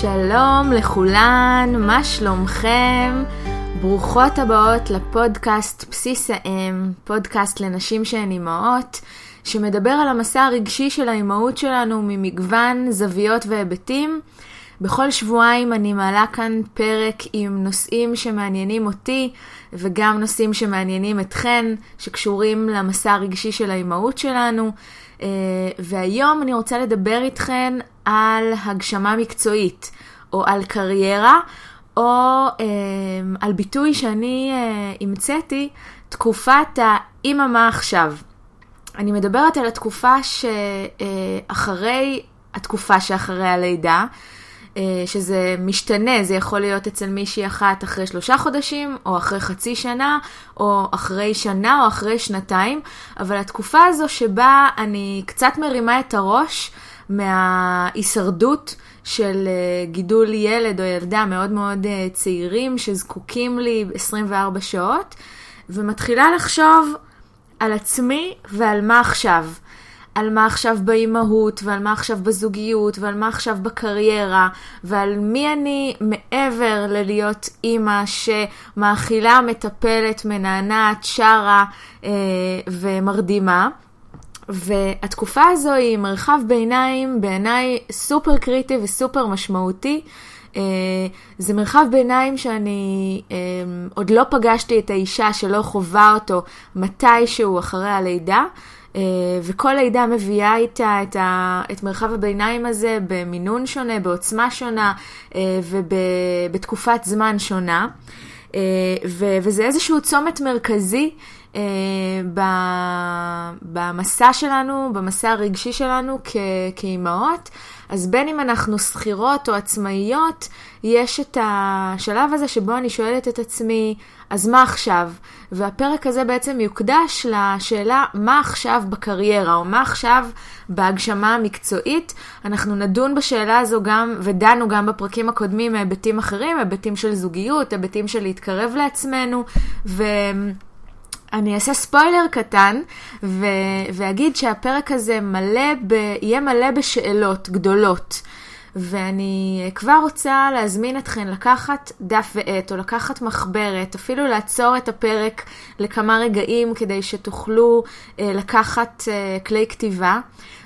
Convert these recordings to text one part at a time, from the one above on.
שלום לכולן, מה שלומכם? ברוכות הבאות לפודקאסט בסיס האם, פודקאסט לנשים שהן אימהות, שמדבר על המסע הרגשי של האימהות שלנו ממגוון זוויות והיבטים. בכל שבועיים אני מעלה כאן פרק עם נושאים שמעניינים אותי וגם נושאים שמעניינים אתכן, שקשורים למסע הרגשי של האימהות שלנו. אה, והיום אני רוצה לדבר איתכן על הגשמה מקצועית, או על קריירה, או אה, על ביטוי שאני אה, המצאתי, תקופת האימא מה עכשיו. אני מדברת על התקופה שאחרי התקופה שאחרי הלידה, שזה משתנה, זה יכול להיות אצל מישהי אחת אחרי שלושה חודשים, או אחרי חצי שנה, או אחרי שנה, או אחרי שנתיים, אבל התקופה הזו שבה אני קצת מרימה את הראש מההישרדות של גידול ילד או ילדה מאוד מאוד צעירים שזקוקים לי 24 שעות, ומתחילה לחשוב על עצמי ועל מה עכשיו. על מה עכשיו באימהות, ועל מה עכשיו בזוגיות, ועל מה עכשיו בקריירה, ועל מי אני מעבר ללהיות אימא שמאכילה, מטפלת, מנענעת, שרה אה, ומרדימה. והתקופה הזו היא מרחב ביניים בעיניי סופר קריטי וסופר משמעותי. Uh, זה מרחב ביניים שאני uh, עוד לא פגשתי את האישה שלא חווה אותו מתישהו אחרי הלידה. אה, וכל לידה מביאה איתה את, ה, את מרחב הביניים הזה במינון שונה, בעוצמה שונה אה, ובתקופת זמן שונה. אה, ו, וזה איזשהו צומת מרכזי במסע שלנו, במסע הרגשי שלנו כאימהות. אז בין אם אנחנו שכירות או עצמאיות, יש את השלב הזה שבו אני שואלת את עצמי, אז מה עכשיו? והפרק הזה בעצם יוקדש לשאלה מה עכשיו בקריירה, או מה עכשיו בהגשמה המקצועית. אנחנו נדון בשאלה הזו גם, ודנו גם בפרקים הקודמים מהיבטים אחרים, היבטים של זוגיות, היבטים של להתקרב לעצמנו, ו... אני אעשה ספוילר קטן ו- ואגיד שהפרק הזה מלא ב- יהיה מלא בשאלות גדולות. ואני כבר רוצה להזמין אתכן לקחת דף ועט או לקחת מחברת, אפילו לעצור את הפרק לכמה רגעים כדי שתוכלו אה, לקחת אה, כלי כתיבה.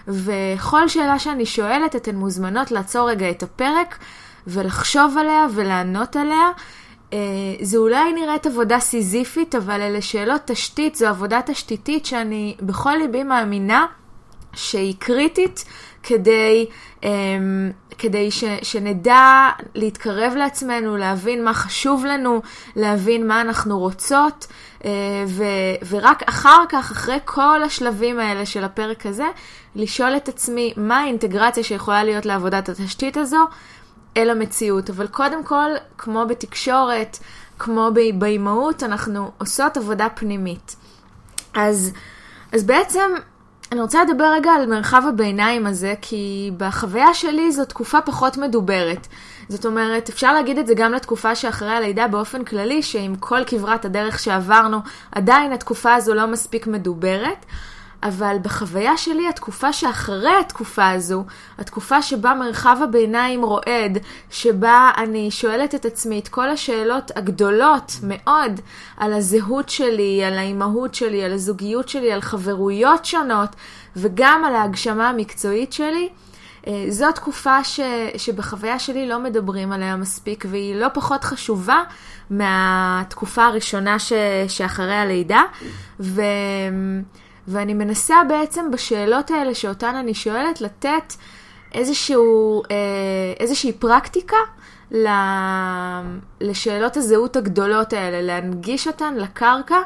וכל שאלה שאני שואלת, אתן מוזמנות לעצור רגע את הפרק ולחשוב עליה ולענות עליה. אה, זה אולי נראית עבודה סיזיפית, אבל אלה שאלות תשתית, זו עבודה תשתיתית שאני בכל ליבי מאמינה שהיא קריטית כדי, um, כדי ש, שנדע להתקרב לעצמנו, להבין מה חשוב לנו, להבין מה אנחנו רוצות, uh, ו, ורק אחר כך, אחרי כל השלבים האלה של הפרק הזה, לשאול את עצמי מה האינטגרציה שיכולה להיות לעבודת התשתית הזו אל המציאות. אבל קודם כל, כמו בתקשורת, כמו באימהות, אנחנו עושות עבודה פנימית. אז, אז בעצם אני רוצה לדבר רגע על מרחב הביניים הזה, כי בחוויה שלי זו תקופה פחות מדוברת. זאת אומרת, אפשר להגיד את זה גם לתקופה שאחרי הלידה באופן כללי, שעם כל כברת הדרך שעברנו, עדיין התקופה הזו לא מספיק מדוברת. אבל בחוויה שלי, התקופה שאחרי התקופה הזו, התקופה שבה מרחב הביניים רועד, שבה אני שואלת את עצמי את כל השאלות הגדולות מאוד על הזהות שלי, על האימהות שלי, על הזוגיות שלי, על חברויות שונות, וגם על ההגשמה המקצועית שלי, אה, זו תקופה ש, שבחוויה שלי לא מדברים עליה מספיק, והיא לא פחות חשובה מהתקופה הראשונה ש, שאחרי הלידה. ו... ואני מנסה בעצם בשאלות האלה שאותן אני שואלת לתת איזשהו, אה, איזושהי פרקטיקה לשאלות הזהות הגדולות האלה, להנגיש אותן לקרקע,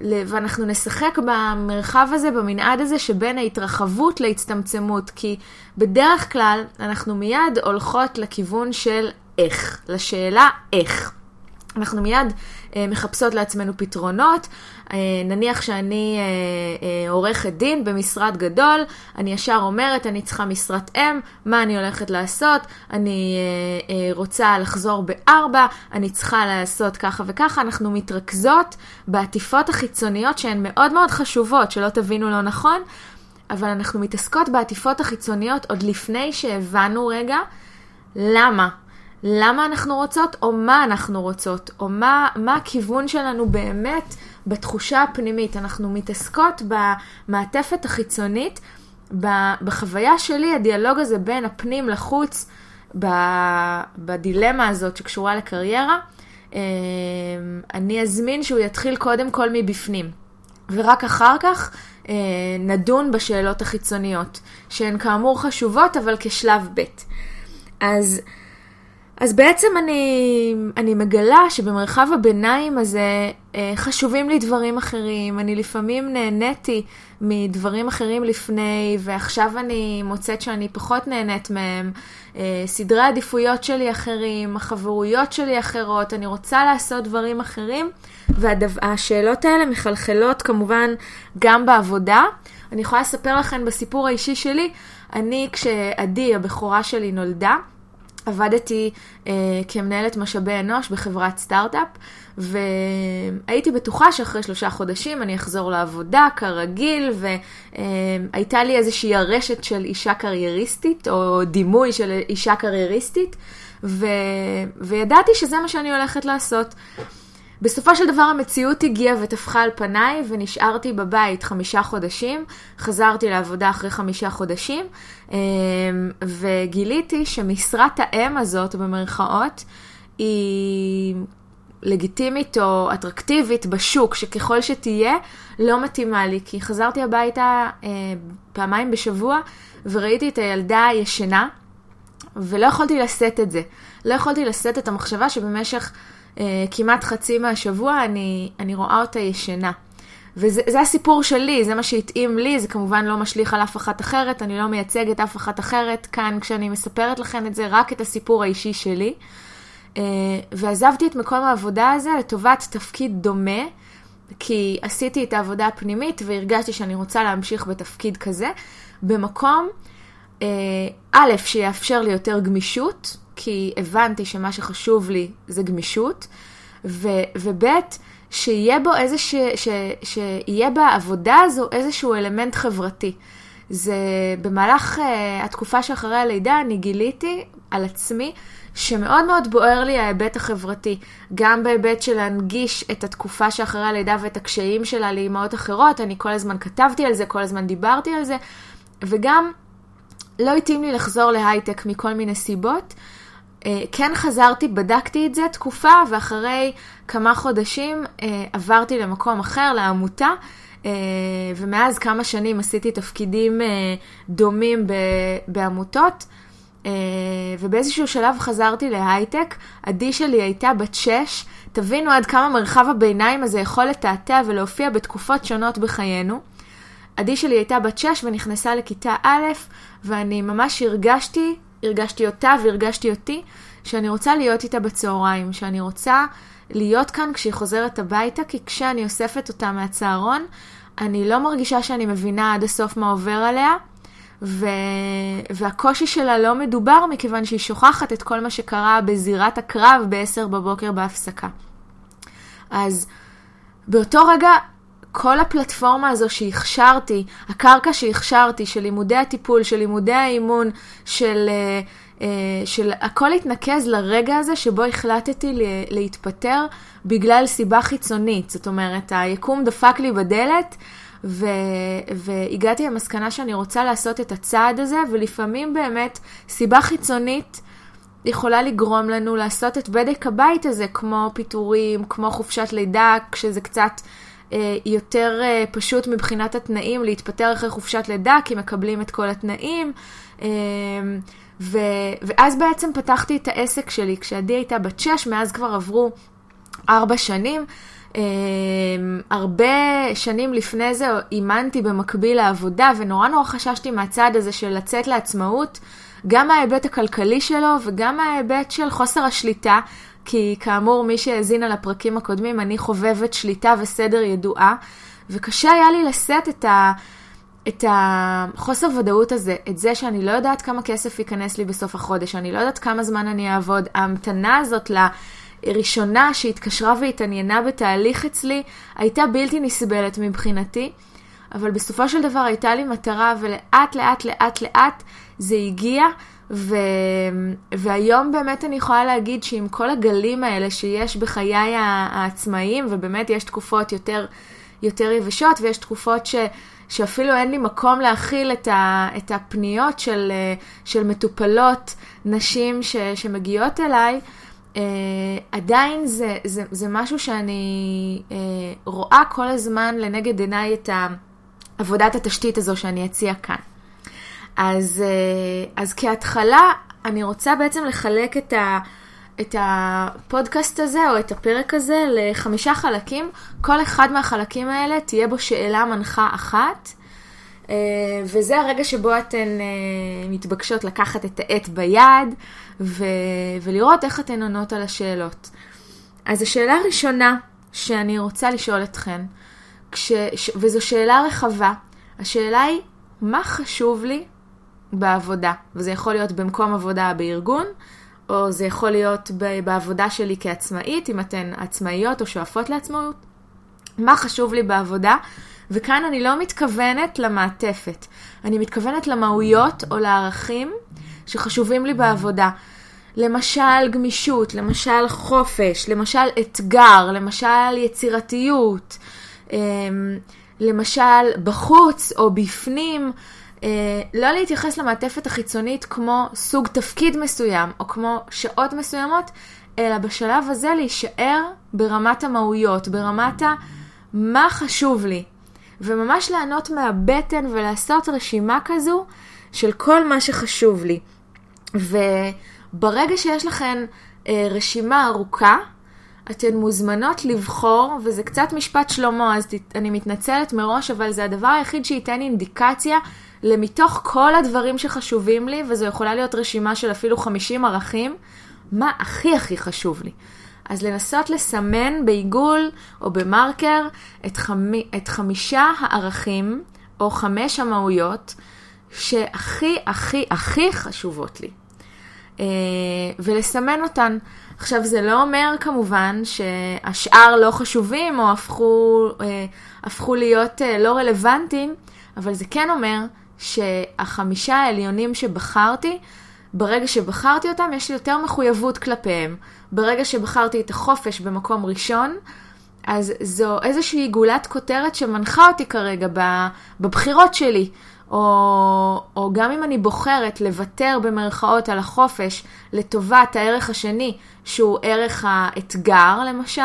ואנחנו נשחק במרחב הזה, במנעד הזה שבין ההתרחבות להצטמצמות, כי בדרך כלל אנחנו מיד הולכות לכיוון של איך, לשאלה איך. אנחנו מיד אה, מחפשות לעצמנו פתרונות. אה, נניח שאני אה, אה, עורכת דין במשרד גדול, אני ישר אומרת, אני צריכה משרת אם, מה אני הולכת לעשות? אני רוצה לחזור בארבע, אני צריכה לעשות ככה וככה. אנחנו מתרכזות בעטיפות החיצוניות שהן מאוד מאוד חשובות, שלא תבינו לא נכון, אבל אנחנו מתעסקות בעטיפות החיצוניות עוד לפני שהבנו רגע למה. למה אנחנו רוצות או מה אנחנו רוצות, או מה, מה הכיוון שלנו באמת בתחושה הפנימית. אנחנו מתעסקות במעטפת החיצונית, בחוויה שלי, הדיאלוג הזה בין הפנים לחוץ, בדילמה הזאת שקשורה לקריירה, אמ, אני אזמין שהוא יתחיל קודם כל מבפנים, ורק אחר כך אה, נדון בשאלות החיצוניות, שהן כאמור חשובות, אבל כשלב ב'. אז... אז בעצם אני, אני מגלה שבמרחב הביניים הזה אה, חשובים לי דברים אחרים. אני לפעמים נהניתי מדברים אחרים לפני, ועכשיו אני מוצאת שאני פחות נהנית מהם. אה, סדרי העדיפויות שלי אחרים, החברויות שלי אחרות, אני רוצה לעשות דברים אחרים, והשאלות האלה מחלחלות כמובן גם בעבודה. אני יכולה לספר לכם בסיפור האישי שלי, אני כשעדי, הבכורה שלי, נולדה, עבדתי אה, כמנהלת משאבי אנוש בחברת סטארט-אפ, והייתי בטוחה שאחרי שלושה חודשים אני אחזור לעבודה כרגיל, והייתה אה, לי איזושהי הרשת של אישה קרייריסטית, או דימוי של אישה קרייריסטית, ו... וידעתי שזה מה שאני הולכת לעשות. בסופו של דבר המציאות הגיעה וטפחה על פניי ונשארתי בבית חמישה חודשים, חזרתי לעבודה אחרי חמישה חודשים אמ, וגיליתי שמשרת האם הזאת במרכאות היא לגיטימית או אטרקטיבית בשוק, שככל שתהיה לא מתאימה לי, כי חזרתי הביתה אה, פעמיים בשבוע וראיתי את הילדה ישנה ולא יכולתי לשאת את זה. לא יכולתי לשאת את המחשבה שבמשך כמעט חצי מהשבוע אני, אני רואה אותה ישנה. וזה הסיפור שלי, זה מה שהתאים לי, זה כמובן לא משליך על אף אחת אחרת, אני לא מייצגת אף אחת אחרת כאן כשאני מספרת לכם את זה, רק את הסיפור האישי שלי. אה, ועזבתי את מקום העבודה הזה לטובת תפקיד דומה, כי עשיתי את העבודה הפנימית והרגשתי שאני רוצה להמשיך בתפקיד כזה, במקום, אה, א', שיאפשר לי יותר גמישות, כי הבנתי שמה שחשוב לי זה גמישות, ו, וב' שיהיה בו איזה ש, ש, שיהיה בעבודה הזו איזשהו אלמנט חברתי. זה במהלך uh, התקופה שאחרי הלידה אני גיליתי על עצמי שמאוד מאוד בוער לי ההיבט החברתי, גם בהיבט של להנגיש את התקופה שאחרי הלידה ואת הקשיים שלה לאימהות אחרות, אני כל הזמן כתבתי על זה, כל הזמן דיברתי על זה, וגם לא התאים לי לחזור להייטק מכל מיני סיבות, אה, כן חזרתי, בדקתי את זה תקופה, ואחרי כמה חודשים אה, עברתי למקום אחר, לעמותה, אה, ומאז כמה שנים עשיתי תפקידים דומים בעמותות. ובאיזשהו שלב חזרתי להייטק, עדי שלי הייתה בת שש, תבינו עד כמה מרחב הביניים הזה יכול לתעתע ולהופיע בתקופות שונות בחיינו. עדי שלי הייתה בת שש ונכנסה לכיתה א', ואני ממש הרגשתי הרגשתי אותה והרגשתי אותי, שאני רוצה להיות איתה בצהריים, שאני רוצה להיות כאן כשהיא חוזרת הביתה, כי כשאני אוספת אותה מהצהרון, אני לא מרגישה שאני מבינה עד הסוף מה עובר עליה, ו... והקושי שלה לא מדובר מכיוון שהיא שוכחת את כל מה שקרה בזירת הקרב ב-10 בבוקר בהפסקה. אז באותו רגע כל הפלטפורמה הזו שהכשרתי, הקרקע שהכשרתי, של לימודי הטיפול, של לימודי האימון, של, אה, אה, של הכל התנקז לרגע הזה שבו החלטתי להתפטר בגלל סיבה חיצונית. זאת אומרת, היקום דפק לי בדלת. ו, והגעתי למסקנה שאני רוצה לעשות את הצעד הזה, ולפעמים באמת סיבה חיצונית יכולה לגרום לנו לעשות את בדק הבית הזה, כמו פיטורים, כמו חופשת לידה, כשזה קצת יותר אה, פשוט מבחינת התנאים להתפטר אחרי חופשת לידה, כי מקבלים את כל התנאים. אה, ו, ואז בעצם פתחתי את העסק שלי כשעדי הייתה בת שש, מאז כבר עברו ארבע שנים. הרבה שנים לפני זה אימנתי במקביל לעבודה, ונורא נורא חששתי מהצעד הזה של לצאת לעצמאות, גם מההיבט הכלכלי שלו וגם מההיבט של חוסר השליטה כי כאמור, מי שהאזין על הפרקים הקודמים, אני חובבת שליטה וסדר ידועה, וקשה היה לי לשאת את, ה, את החוסר ודאות הזה, את זה שאני לא יודעת כמה כסף ייכנס לי בסוף החודש, אני לא יודעת כמה זמן אני אעבוד. ההמתנה הזאת לראשונה שהתקשרה והתעניינה בתהליך אצלי, הייתה בלתי נסבלת מבחינתי. אבל בסופו של דבר הייתה לי מטרה, ולאט לאט לאט לאט זה הגיע, ו... והיום באמת אני יכולה להגיד שעם כל הגלים האלה שיש בחיי העצמאיים, ובאמת יש תקופות יותר, יותר יבשות ויש תקופות ש... שאפילו אין לי מקום להכיל את, ה, את הפניות של, של מטופלות, נשים ש, שמגיעות אליי, uh, עדיין זה, זה, זה משהו שאני uh, רואה כל הזמן לנגד עיניי את עבודת התשתית הזו שאני אציע כאן. אז, uh, אז כהתחלה, אני רוצה בעצם לחלק את ה... את הפודקאסט הזה או את הפרק הזה לחמישה חלקים. כל אחד מהחלקים האלה תהיה בו שאלה מנחה אחת, אה, וזה הרגע שבו אתן אה, מתבקשות לקחת את העט ביד ו- ולראות איך אתן עונות על השאלות. אז השאלה הראשונה שאני רוצה לשאול אתכן, כש- וזו שאלה רחבה, השאלה היא, מה חשוב לי בעבודה? וזה יכול להיות במקום עבודה בארגון, או זה יכול להיות בעבודה שלי כעצמאית, אם אתן עצמאיות או שואפות לעצמאות. מה חשוב לי בעבודה? וכאן אני לא מתכוונת למעטפת, אני מתכוונת למהויות או לערכים שחשובים לי בעבודה. למשל גמישות, למשל חופש, למשל אתגר, למשל יצירתיות, אמ, למשל בחוץ או בפנים, לא להתייחס למעטפת החיצונית כמו סוג תפקיד מסוים, או כמו שעות מסוימות, אלא בשלב הזה להישאר ברמת המהויות, ברמת ה... מה חשוב לי. וממש לענות מהבטן ולעשות רשימה כזו של כל מה שחשוב לי. וברגע שיש לכן אה, רשימה ארוכה, אתן מוזמנות לבחור, וזה קצת משפט שלמה, אז אני מתנצלת מראש, אבל זה הדבר היחיד שייתן אינדיקציה למתוך כל הדברים שחשובים לי, וזו יכולה להיות רשימה של אפילו 50 ערכים, מה הכי הכי חשוב לי. אז לנסות לסמן בעיגול או במרקר את, חמי, את חמישה הערכים או חמש המהויות שהכי הכי הכי חשובות לי. אה, ולסמן אותן. עכשיו זה לא אומר כמובן שהשאר לא חשובים או הפכו, אה, הפכו להיות אה, לא רלוונטיים, אבל זה כן אומר שהחמישה העליונים שבחרתי, ברגע שבחרתי אותם, יש לי יותר מחויבות כלפיהם. ברגע שבחרתי את החופש במקום ראשון, אז זו איזושהי גולת כותרת שמנחה אותי כרגע בבחירות שלי. או, או גם אם אני בוחרת לוותר במרכאות על החופש לטובת הערך השני, שהוא ערך האתגר למשל,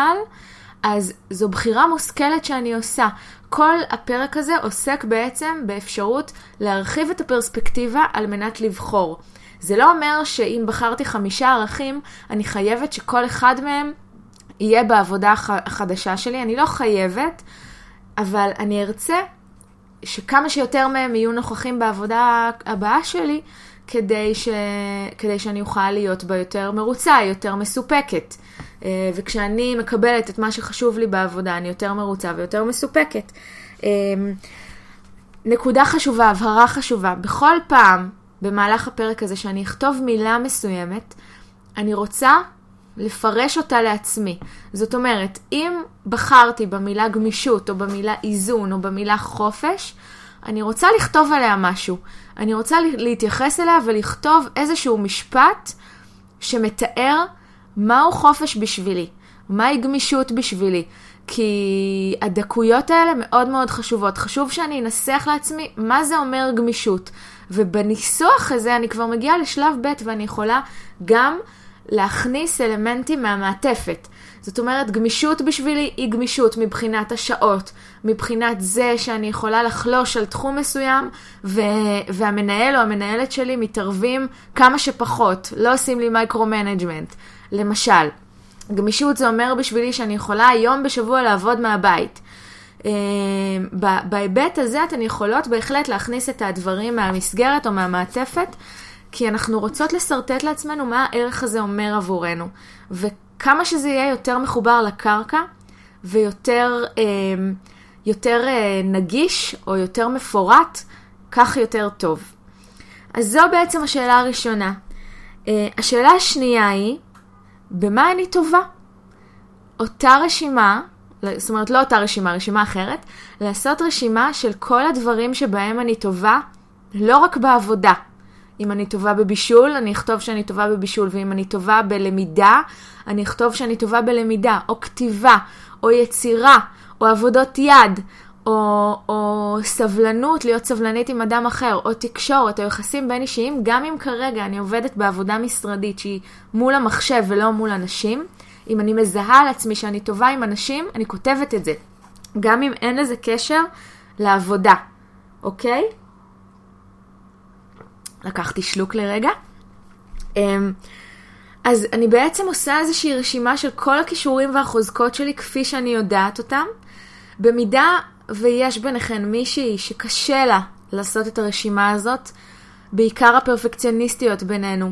אז זו בחירה מושכלת שאני עושה. כל הפרק הזה עוסק בעצם באפשרות להרחיב את הפרספקטיבה על מנת לבחור. זה לא אומר שאם בחרתי חמישה ערכים, אני חייבת שכל אחד מהם יהיה בעבודה החדשה שלי. אני לא חייבת, אבל אני ארצה שכמה שיותר מהם יהיו נוכחים בעבודה הבאה שלי, כדי, ש... כדי שאני אוכל להיות בה יותר מרוצה, יותר מסופקת. אה, וכשאני מקבלת את מה שחשוב לי בעבודה, אני יותר מרוצה ויותר מסופקת. אה, נקודה חשובה, הבהרה חשובה, בכל פעם במהלך הפרק הזה שאני אכתוב מילה מסוימת, אני רוצה לפרש אותה לעצמי. זאת אומרת, אם בחרתי במילה גמישות, או במילה איזון, או במילה חופש, אני רוצה לכתוב עליה משהו. אני רוצה להתייחס אליה ולכתוב איזשהו משפט שמתאר מהו חופש בשבילי, מהי גמישות בשבילי. כי הדקויות האלה מאוד מאוד חשובות. חשוב שאני אנסח לעצמי מה זה אומר גמישות. ובניסוח הזה אני כבר מגיעה לשלב ב' ואני יכולה גם להכניס אלמנטים מהמעטפת. זאת אומרת, גמישות בשבילי היא גמישות מבחינת השעות, מבחינת זה שאני יכולה לחלוש על תחום מסוים, ו- והמנהל או המנהלת שלי מתערבים כמה שפחות, לא עושים לי micro-management. למשל, גמישות זה אומר בשבילי שאני יכולה יום בשבוע לעבוד מהבית. Uh, בהיבט הזה אתן יכולות בהחלט להכניס את הדברים מהמסגרת או מהמעטפת, כי אנחנו רוצות לשרטט לעצמנו מה הערך הזה אומר עבורנו. וכמה שזה יהיה יותר מחובר לקרקע ויותר uh, יותר, uh, נגיש או יותר מפורט, כך יותר טוב. אז זו בעצם השאלה הראשונה. השאלה השנייה היא, במה אני טובה? אותה רשימה, זאת אומרת לא אותה רשימה, רשימה אחרת, לעשות רשימה של כל הדברים שבהם אני טובה, לא רק בעבודה. אם אני טובה בבישול, אני אכתוב שאני טובה בבישול, ואם אני טובה בלמידה, אני אכתוב שאני טובה בלמידה, או כתיבה, או יצירה, או עבודות יד, או, או סבלנות, להיות סבלנית עם אדם אחר, או תקשורת, או יחסים בין אישיים, גם אם כרגע אני עובדת בעבודה משרדית שהיא מול המחשב ולא מול אנשים, אם אני מזהה על עצמי שאני טובה עם אנשים, אני כותבת את זה. גם אם אין לזה קשר לעבודה, אוקיי? לקחתי שלוק לרגע. אמ, אז אני בעצם עושה איזושהי רשימה של כל הכישורים והחוזקות שלי כפי שאני יודעת אותם. במידה ויש ביניכן מישהי שקשה לה לעשות את הרשימה הזאת, בעיקר הפרפקציוניסטיות בינינו,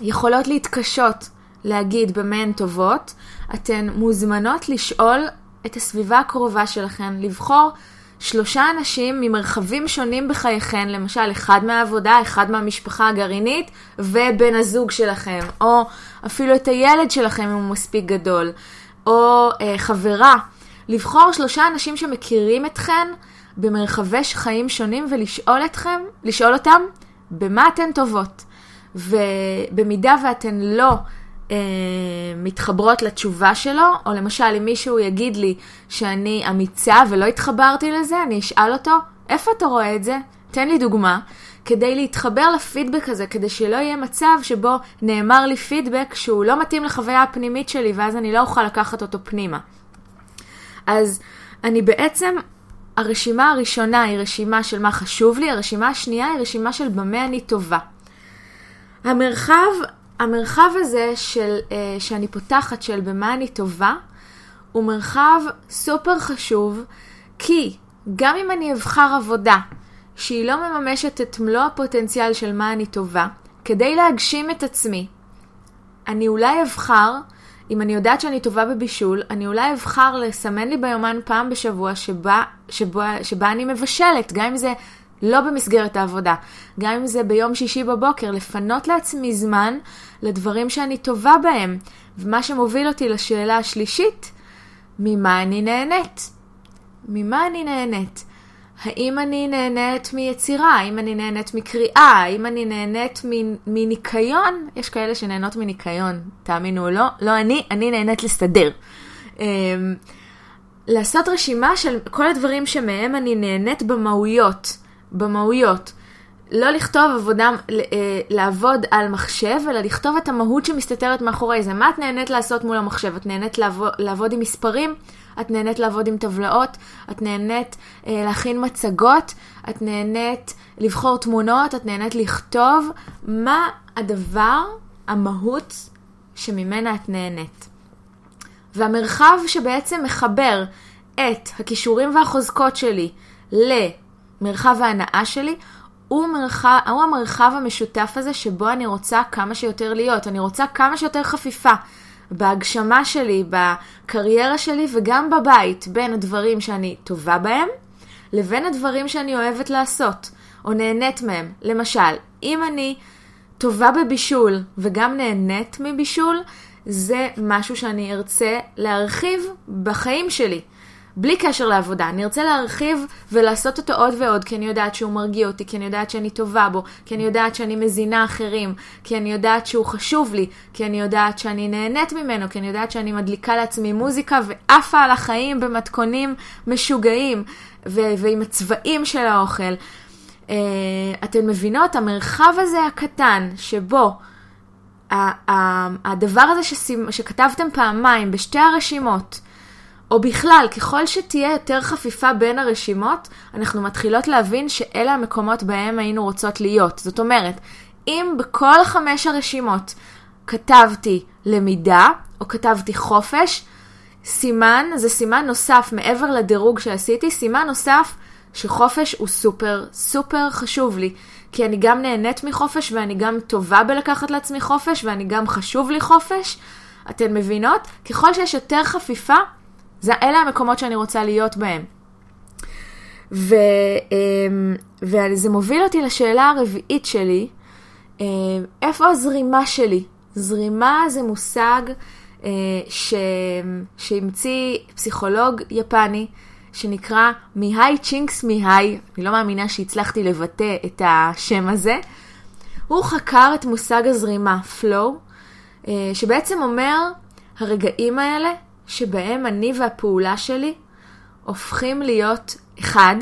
יכולות להתקשות להגיד במה הן טובות, אתן מוזמנות לשאול את הסביבה הקרובה שלכן, לבחור שלושה אנשים ממרחבים שונים בחייכן, למשל אחד מהעבודה, אחד מהמשפחה הגרעינית ובן הזוג שלכם, או אפילו את הילד שלכם אם הוא מספיק גדול, או אה, חברה. לבחור שלושה אנשים שמכירים אתכן במרחבי חיים שונים ולשאול אתכם, לשאול אותם במה אתן טובות. ובמידה ואתן לא אה, מתחברות לתשובה שלו, או למשל אם מישהו יגיד לי שאני אמיצה ולא התחברתי לזה, אני אשאל אותו, איפה אתה רואה את זה? תן לי דוגמה. כדי להתחבר לפידבק הזה, כדי שלא יהיה מצב שבו נאמר לי פידבק שהוא לא מתאים לחוויה הפנימית שלי, ואז אני לא אוכל לקחת אותו פנימה. אז אני בעצם, הרשימה הראשונה היא רשימה של מה חשוב לי, הרשימה השנייה היא רשימה של במה אני טובה. המרחב, המרחב הזה של, uh, שאני פותחת של במה אני טובה, הוא מרחב סופר חשוב, כי גם אם אני אבחר עבודה שהיא לא מממשת את מלוא הפוטנציאל של מה אני טובה, כדי להגשים את עצמי, אני אולי אבחר אם אני יודעת שאני טובה בבישול, אני אולי אבחר לסמן לי ביומן פעם בשבוע שבה, שבה, שבה אני מבשלת, גם אם זה לא במסגרת העבודה, גם אם זה ביום שישי בבוקר, לפנות לעצמי זמן לדברים שאני טובה בהם. ומה שמוביל אותי לשאלה השלישית, ממה אני נהנית? ממה אני נהנית? האם אני נהנית מיצירה? האם אני נהנית מקריאה? האם אני נהנית מניקיון? יש כאלה שנהנות מניקיון, תאמינו או לא. לא אני, אני נהנית לסדר. Um, לעשות רשימה של כל הדברים שמהם אני נהנית במהויות. במהויות. לא לכתוב עבודה, אה, לעבוד על מחשב, אלא לכתוב את המהות שמסתתרת מאחורי זה. מה את נהנית לעשות מול המחשב? את נהנית לעבוד, לעבוד עם מספרים? את נהנית לעבוד עם טבלאות? את נהנית אה, להכין מצגות? את נהנית לבחור תמונות? את נהנית לכתוב? מה הדבר, המהות שממנה את נהנית? והמרחב שבעצם מחבר את הכישורים והחוזקות שלי למרחב ההנאה שלי, הוא, מרחב, הוא המרחב המשותף הזה שבו אני רוצה כמה שיותר להיות. אני רוצה כמה שיותר חפיפה בהגשמה שלי, בקריירה שלי וגם בבית, בין הדברים שאני טובה בהם לבין הדברים שאני אוהבת לעשות או נהנית מהם. למשל, אם אני טובה בבישול וגם נהנית מבישול, זה משהו שאני ארצה להרחיב בחיים שלי. בלי קשר לעבודה. אני ארצה להרחיב ולעשות אותו עוד ועוד, כי אני יודעת שהוא מרגיע אותי, כי אני יודעת שאני טובה בו, כי אני יודעת שאני מזינה אחרים, כי אני יודעת שהוא חשוב לי, כי אני יודעת שאני נהנית ממנו, כי אני יודעת שאני מדליקה לעצמי מוזיקה ועפה על החיים במתכונים משוגעים, ו- ועם הצבעים של האוכל. Uh, אתן מבינות, המרחב הזה הקטן, שבו הדבר הזה שכתבתם פעמיים בשתי הרשימות, או בכלל, ככל שתהיה יותר חפיפה בין הרשימות, אנחנו מתחילות להבין שאלה המקומות בהם היינו רוצות להיות. זאת אומרת, אם בכל חמש הרשימות כתבתי למידה, או כתבתי חופש, סימן, זה סימן נוסף מעבר לדירוג שעשיתי, סימן נוסף שחופש הוא סופר סופר חשוב לי. כי אני גם נהנית מחופש ואני גם טובה בלקחת לעצמי חופש ואני גם חשוב לי חופש. אתן מבינות? ככל שיש יותר חפיפה, זה, אלה המקומות שאני רוצה להיות בהם. ו, אמ, וזה מוביל אותי לשאלה הרביעית שלי, אמ, איפה הזרימה שלי? זרימה זה מושג אה, ש... שהמציא פסיכולוג יפני שנקרא מיהי צ'ינקס מיהי, אני לא מאמינה שהצלחתי לבטא את השם הזה. הוא חקר את מושג הזרימה, flow, אה, שבעצם אומר, הרגעים האלה שבהם אני והפעולה שלי הופכים להיות אחד,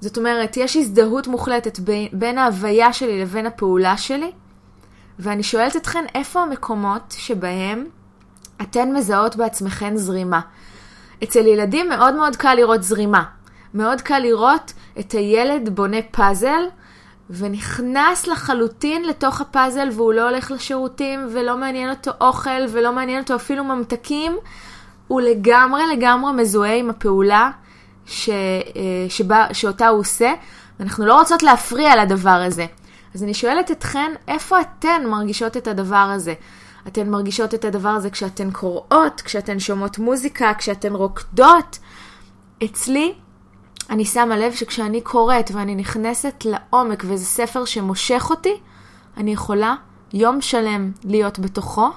זאת אומרת, יש הזדהות מוחלטת בין, ההוויה שלי לבין הפעולה שלי, ואני שואלת אתכן, איפה המקומות שבהם אתן מזהות בעצמכן זרימה? אצל ילדים מאוד מאוד קל לראות זרימה. מאוד קל לראות את הילד בונה פאזל, ונכנס לחלוטין לתוך הפאזל, והוא לא הולך לשירותים, ולא מעניין אותו אוכל, ולא מעניין אותו אפילו ממתקים. הוא לגמרי לגמרי מזוהה עם הפעולה ש, אה, שבה, שאותה הוא עושה, ואנחנו לא רוצות להפריע לדבר הזה. אז אני שואלת אתכן, איפה אתן מרגישות את הדבר הזה? אתן מרגישות את הדבר הזה כשאתן קוראות, כשאתן שומעות מוזיקה, כשאתן רוקדות. אצלי, אני שמה לב שכשאני קוראת ואני נכנסת לעומק וזה ספר שמושך אותי, אני יכולה יום שלם להיות בתוכו,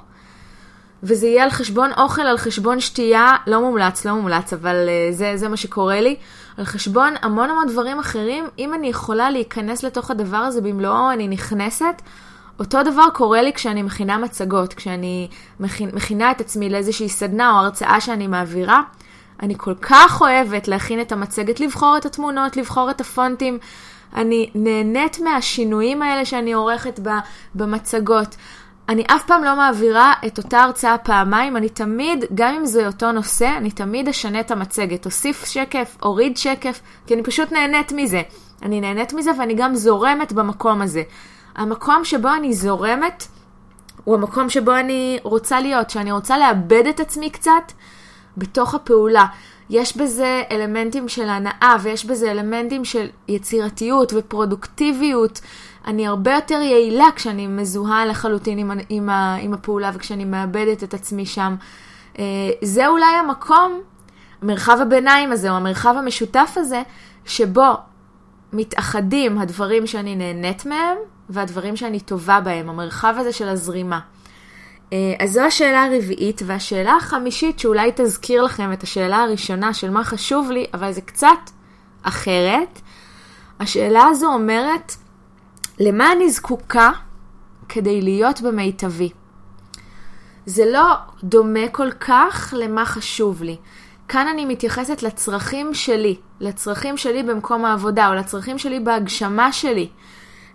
וזה יהיה על חשבון אוכל, על חשבון שתייה, לא מומלץ, לא מומלץ, אבל uh, זה, זה מה שקורה לי. על חשבון המון המון דברים אחרים, אם אני יכולה להיכנס לתוך הדבר הזה במלואו, אני נכנסת. אותו דבר קורה לי כשאני מכינה מצגות, כשאני מכינה, מכינה את עצמי לאיזושהי סדנה או הרצאה שאני מעבירה. אני כל כך אוהבת להכין את המצגת, לבחור את התמונות, לבחור את הפונטים. אני נהנית מהשינויים האלה שאני עורכת במצגות. אני אף פעם לא מעבירה את אותה הרצאה פעמיים, אני תמיד, גם אם זה אותו נושא, אני תמיד אשנה את המצגת. אוסיף שקף, אוריד שקף, כי אני פשוט נהנית מזה. אני נהנית מזה ואני גם זורמת במקום הזה. המקום שבו אני זורמת, הוא המקום שבו אני רוצה להיות, שאני רוצה לאבד את עצמי קצת בתוך הפעולה. יש בזה אלמנטים של הנאה ויש בזה אלמנטים של יצירתיות ופרודוקטיביות. אני הרבה יותר יעילה כשאני מזוהה לחלוטין עם, עם, עם הפעולה וכשאני מאבדת את עצמי שם. אה, זה אולי המקום, מרחב הביניים הזה, או המרחב המשותף הזה, שבו מתאחדים הדברים שאני נהנית מהם והדברים שאני טובה בהם, המרחב הזה של הזרימה. אה, אז זו השאלה הרביעית, והשאלה החמישית שאולי תזכיר לכם את השאלה הראשונה של מה חשוב לי, אבל זה קצת אחרת. השאלה הזו אומרת, למה אני זקוקה כדי להיות במיטבי? זה לא דומה כל כך למה חשוב לי. כאן אני מתייחסת לצרכים שלי, לצרכים שלי במקום העבודה, או לצרכים שלי בהגשמה שלי.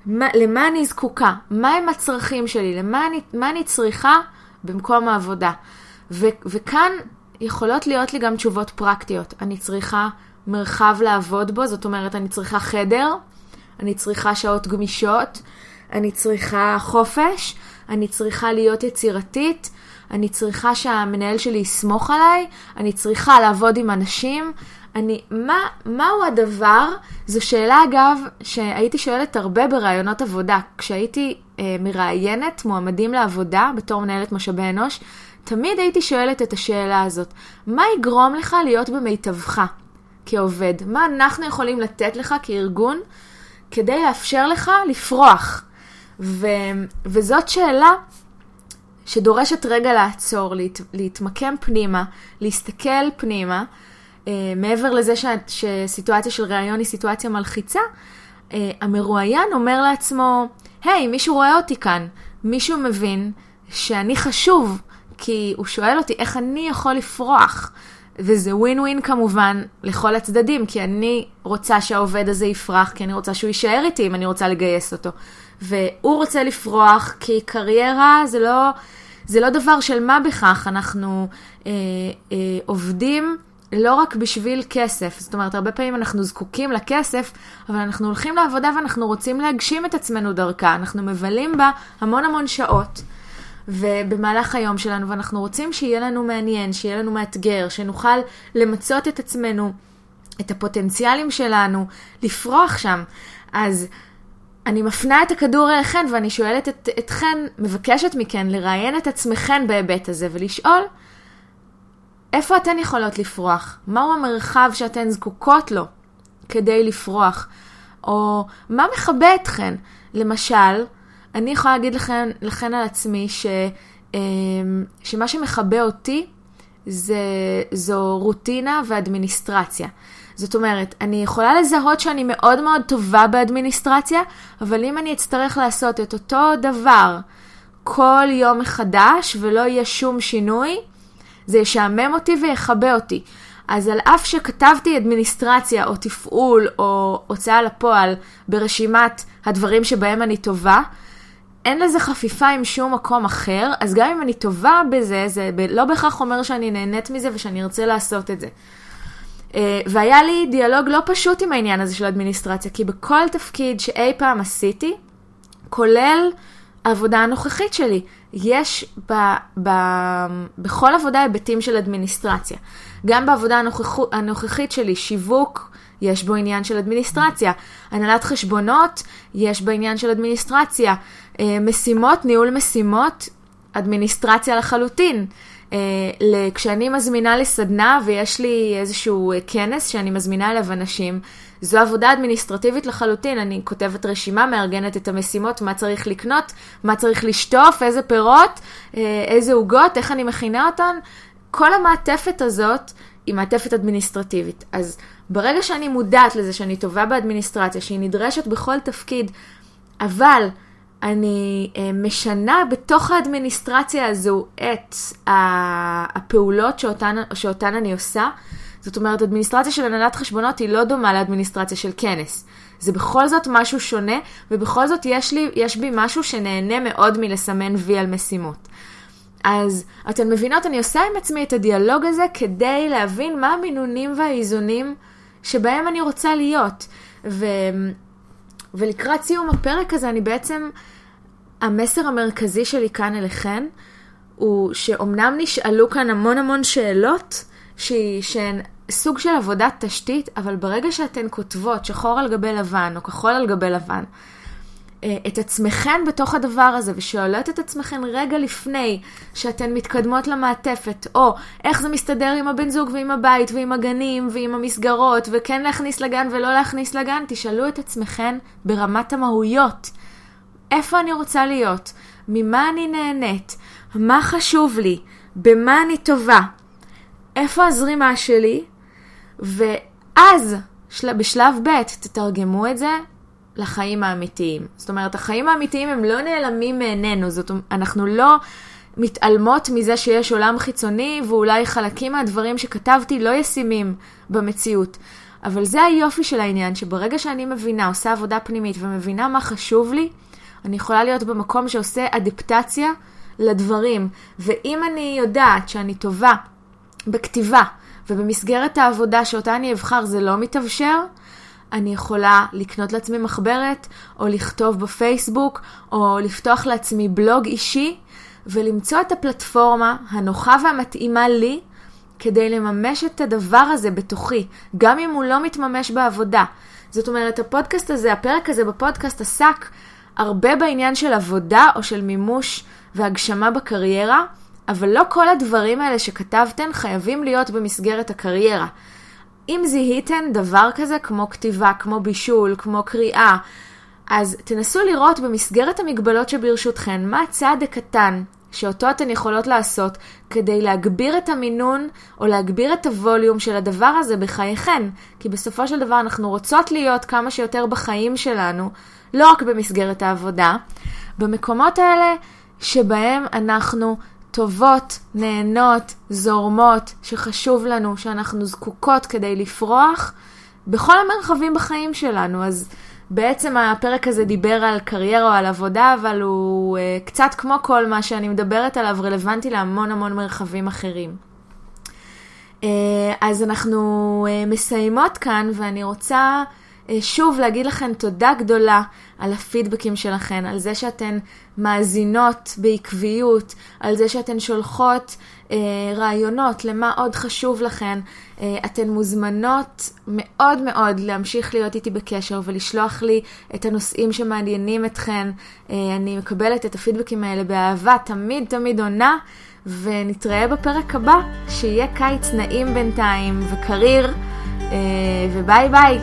מה, למה אני זקוקה? מהם הצרכים שלי? למה אני, מה אני צריכה במקום העבודה? ו, וכאן יכולות להיות לי גם תשובות פרקטיות. אני צריכה מרחב לעבוד בו, זאת אומרת, אני צריכה חדר, אני צריכה שעות גמישות, אני צריכה חופש, אני צריכה להיות יצירתית, אני צריכה שהמנהל שלי יסמוך עליי, אני צריכה לעבוד עם אנשים. אני, מה, מהו הדבר? זו שאלה אגב שהייתי שואלת הרבה בראיונות עבודה. כשהייתי אה, מראיינת מועמדים לעבודה בתור מנהלת משאבי אנוש, תמיד הייתי שואלת את השאלה הזאת, מה יגרום לך להיות במיטבך כעובד? מה אנחנו יכולים לתת לך כארגון כדי לאפשר לך לפרוח? ו, וזאת שאלה שדורשת רגע לעצור, להת, להתמקם פנימה, להסתכל פנימה, אה, מעבר לזה ש, שסיטואציה של ראיון היא סיטואציה מלחיצה, אה, המרואיין אומר לעצמו, היי, hey, מישהו רואה אותי כאן, מישהו מבין שאני חשוב, כי הוא שואל אותי איך אני יכול לפרוח. וזה ווין ווין כמובן לכל הצדדים, כי אני רוצה שהעובד הזה יפרח, כי אני רוצה שהוא יישאר איתי אם אני רוצה לגייס אותו. והוא רוצה לפרוח, כי קריירה זה לא, זה לא דבר של מה בכך, אנחנו אה, אה, עובדים לא רק בשביל כסף. זאת אומרת, הרבה פעמים אנחנו זקוקים לכסף, אבל אנחנו הולכים לעבודה ואנחנו רוצים להגשים את עצמנו דרכה. אנחנו מבלים בה המון המון שעות. ובמהלך היום שלנו, ואנחנו רוצים שיהיה לנו מעניין, שיהיה לנו מאתגר, שנוכל למצות את עצמנו, את הפוטנציאלים שלנו, לפרוח שם. אז אני מפנה את הכדור אליכן ואני שואלת את, אתכן, מבקשת מכן לראיין את עצמכן בהיבט הזה ולשאול, איפה אתן יכולות לפרוח? מהו המרחב שאתן זקוקות לו כדי לפרוח? או מה מכבה אתכן? למשל, אני יכולה להגיד לכן, לכן על עצמי ש, אמ, שמה שמכבה אותי זה, זו רוטינה ואדמיניסטרציה. זאת אומרת, אני יכולה לזהות שאני מאוד מאוד טובה באדמיניסטרציה, אבל אם אני אצטרך לעשות את אותו דבר כל יום מחדש ולא יהיה שום שינוי, זה ישעמם אותי ויכבה אותי. אז על אף שכתבתי אדמיניסטרציה או תפעול או הוצאה לפועל ברשימת הדברים שבהם אני טובה, אין לזה חפיפה עם שום מקום אחר, אז גם אם אני טובה בזה, זה לא בהכרח אומר שאני נהנית מזה ושאני ארצה לעשות את זה. אה, והיה לי דיאלוג לא פשוט עם העניין הזה של אדמיניסטרציה, כי בכל תפקיד שאי פעם עשיתי, כולל העבודה הנוכחית שלי, יש ב, ב, בכל עבודה היבטים של אדמיניסטרציה. גם בעבודה הנוכח, הנוכחית שלי, שיווק, יש בו עניין של אדמיניסטרציה. הנהלת חשבונות, יש בה עניין של אדמיניסטרציה. אה, משימות, ניהול משימות, אדמיניסטרציה לחלוטין. Uh, כשאני מזמינה לסדנה ויש לי איזשהו uh, כנס שאני מזמינה אליו אנשים, זו עבודה אדמיניסטרטיבית לחלוטין. אני כותבת רשימה, מארגנת את המשימות, מה צריך לקנות, מה צריך לשטוף, איזה פירות, איזה עוגות, איך אני מכינה אותן. כל המעטפת הזאת היא מעטפת אדמיניסטרטיבית. אז ברגע שאני מודעת לזה שאני טובה באדמיניסטרציה, שהיא נדרשת בכל תפקיד, אבל אני uh, משנה בתוך האדמיניסטרציה הזו את הפעולות שאותן, שאותן אני עושה. זאת אומרת, אדמיניסטרציה של הנהלת חשבונות היא לא דומה לאדמיניסטרציה של כנס. זה בכל זאת משהו שונה, ובכל זאת יש, לי, יש בי משהו שנהנה מאוד מלסמן וי על משימות. אז אתן מבינות, אני עושה עם עצמי את הדיאלוג הזה כדי להבין מה המינונים והאיזונים שבהם אני רוצה להיות. ו... ולקראת סיום הפרק הזה, אני בעצם, המסר המרכזי שלי כאן אליכן, הוא שאומנם נשאלו כאן המון המון שאלות, שהן סוג של עבודת תשתית, אבל ברגע שאתן כותבות שחור על גבי לבן, או כחול על גבי לבן, את עצמכן בתוך הדבר הזה, ושואלות את עצמכן רגע לפני שאתן מתקדמות למעטפת, או איך זה מסתדר עם הבן זוג ועם הבית ועם הגנים ועם המסגרות, וכן להכניס לגן ולא להכניס לגן, תשאלו את עצמכן ברמת המהויות. איפה אני רוצה להיות? ממה אני נהנית? מה חשוב לי? במה אני טובה? איפה הזרימה שלי? ואז, בשלב ב', תתרגמו את זה לחיים האמיתיים. זאת אומרת, החיים האמיתיים הם לא נעלמים מעינינו, זאת אומרת, אנחנו לא מתעלמות מזה שיש עולם חיצוני, ואולי חלקים מהדברים שכתבתי לא ישימים במציאות. אבל זה היופי של העניין, שברגע שאני מבינה, עושה עבודה פנימית ומבינה מה חשוב לי, אני יכולה להיות במקום שעושה אדפטציה לדברים. ואם אני יודעת שאני טובה בכתיבה, ובמסגרת העבודה שאותה אני אבחר זה לא מתאפשר, אני יכולה לקנות לעצמי מחברת, או לכתוב בפייסבוק, או לפתוח לעצמי בלוג אישי, ולמצוא את הפלטפורמה הנוחה והמתאימה לי, כדי לממש את הדבר הזה בתוכי, גם אם הוא לא מתממש בעבודה. זאת אומרת, הפודקאסט הזה, הפרק הזה בפודקאסט עסק הרבה בעניין של עבודה או של מימוש והגשמה בקריירה, אבל לא כל הדברים האלה שכתבתן חייבים להיות במסגרת הקריירה. אם זיהיתן דבר כזה כמו כתיבה, כמו בישול, כמו קריאה, אז תנסו לראות במסגרת המגבלות שברשותכן מה הצעד הקטן שאותו אתן יכולות לעשות כדי להגביר את המינון או להגביר את הווליום של הדבר הזה בחייכן. כי בסופו של דבר אנחנו רוצות להיות כמה שיותר בחיים שלנו, לא רק במסגרת העבודה, במקומות האלה שבהם אנחנו טובות, נהנות, זורמות, שחשוב לנו, שאנחנו זקוקות כדי לפרוח, בכל המרחבים בחיים שלנו. אז בעצם הפרק הזה דיבר על קריירה או על עבודה, אבל הוא uh, קצת כמו כל מה שאני מדברת עליו, רלוונטי להמון המון מרחבים אחרים. Uh, אז אנחנו uh, מסיימות כאן, ואני רוצה... אה, שוב להגיד לכן תודה גדולה על הפידבקים שלכן, על זה שאתן מאזינות בעקביות, על זה שאתן שולחות אה, רעיונות למה עוד חשוב לכן. אה, אתן מוזמנות מאוד מאוד להמשיך להיות איתי בקשר ולשלוח לי את הנושאים שמעניינים אתכן. אה, אני מקבלת את הפידבקים האלה באהבה, תמיד תמיד עונה. ונתראה בפרק הבא, שיהיה קיץ נעים בינתיים וקריר, אה, וביי ביי.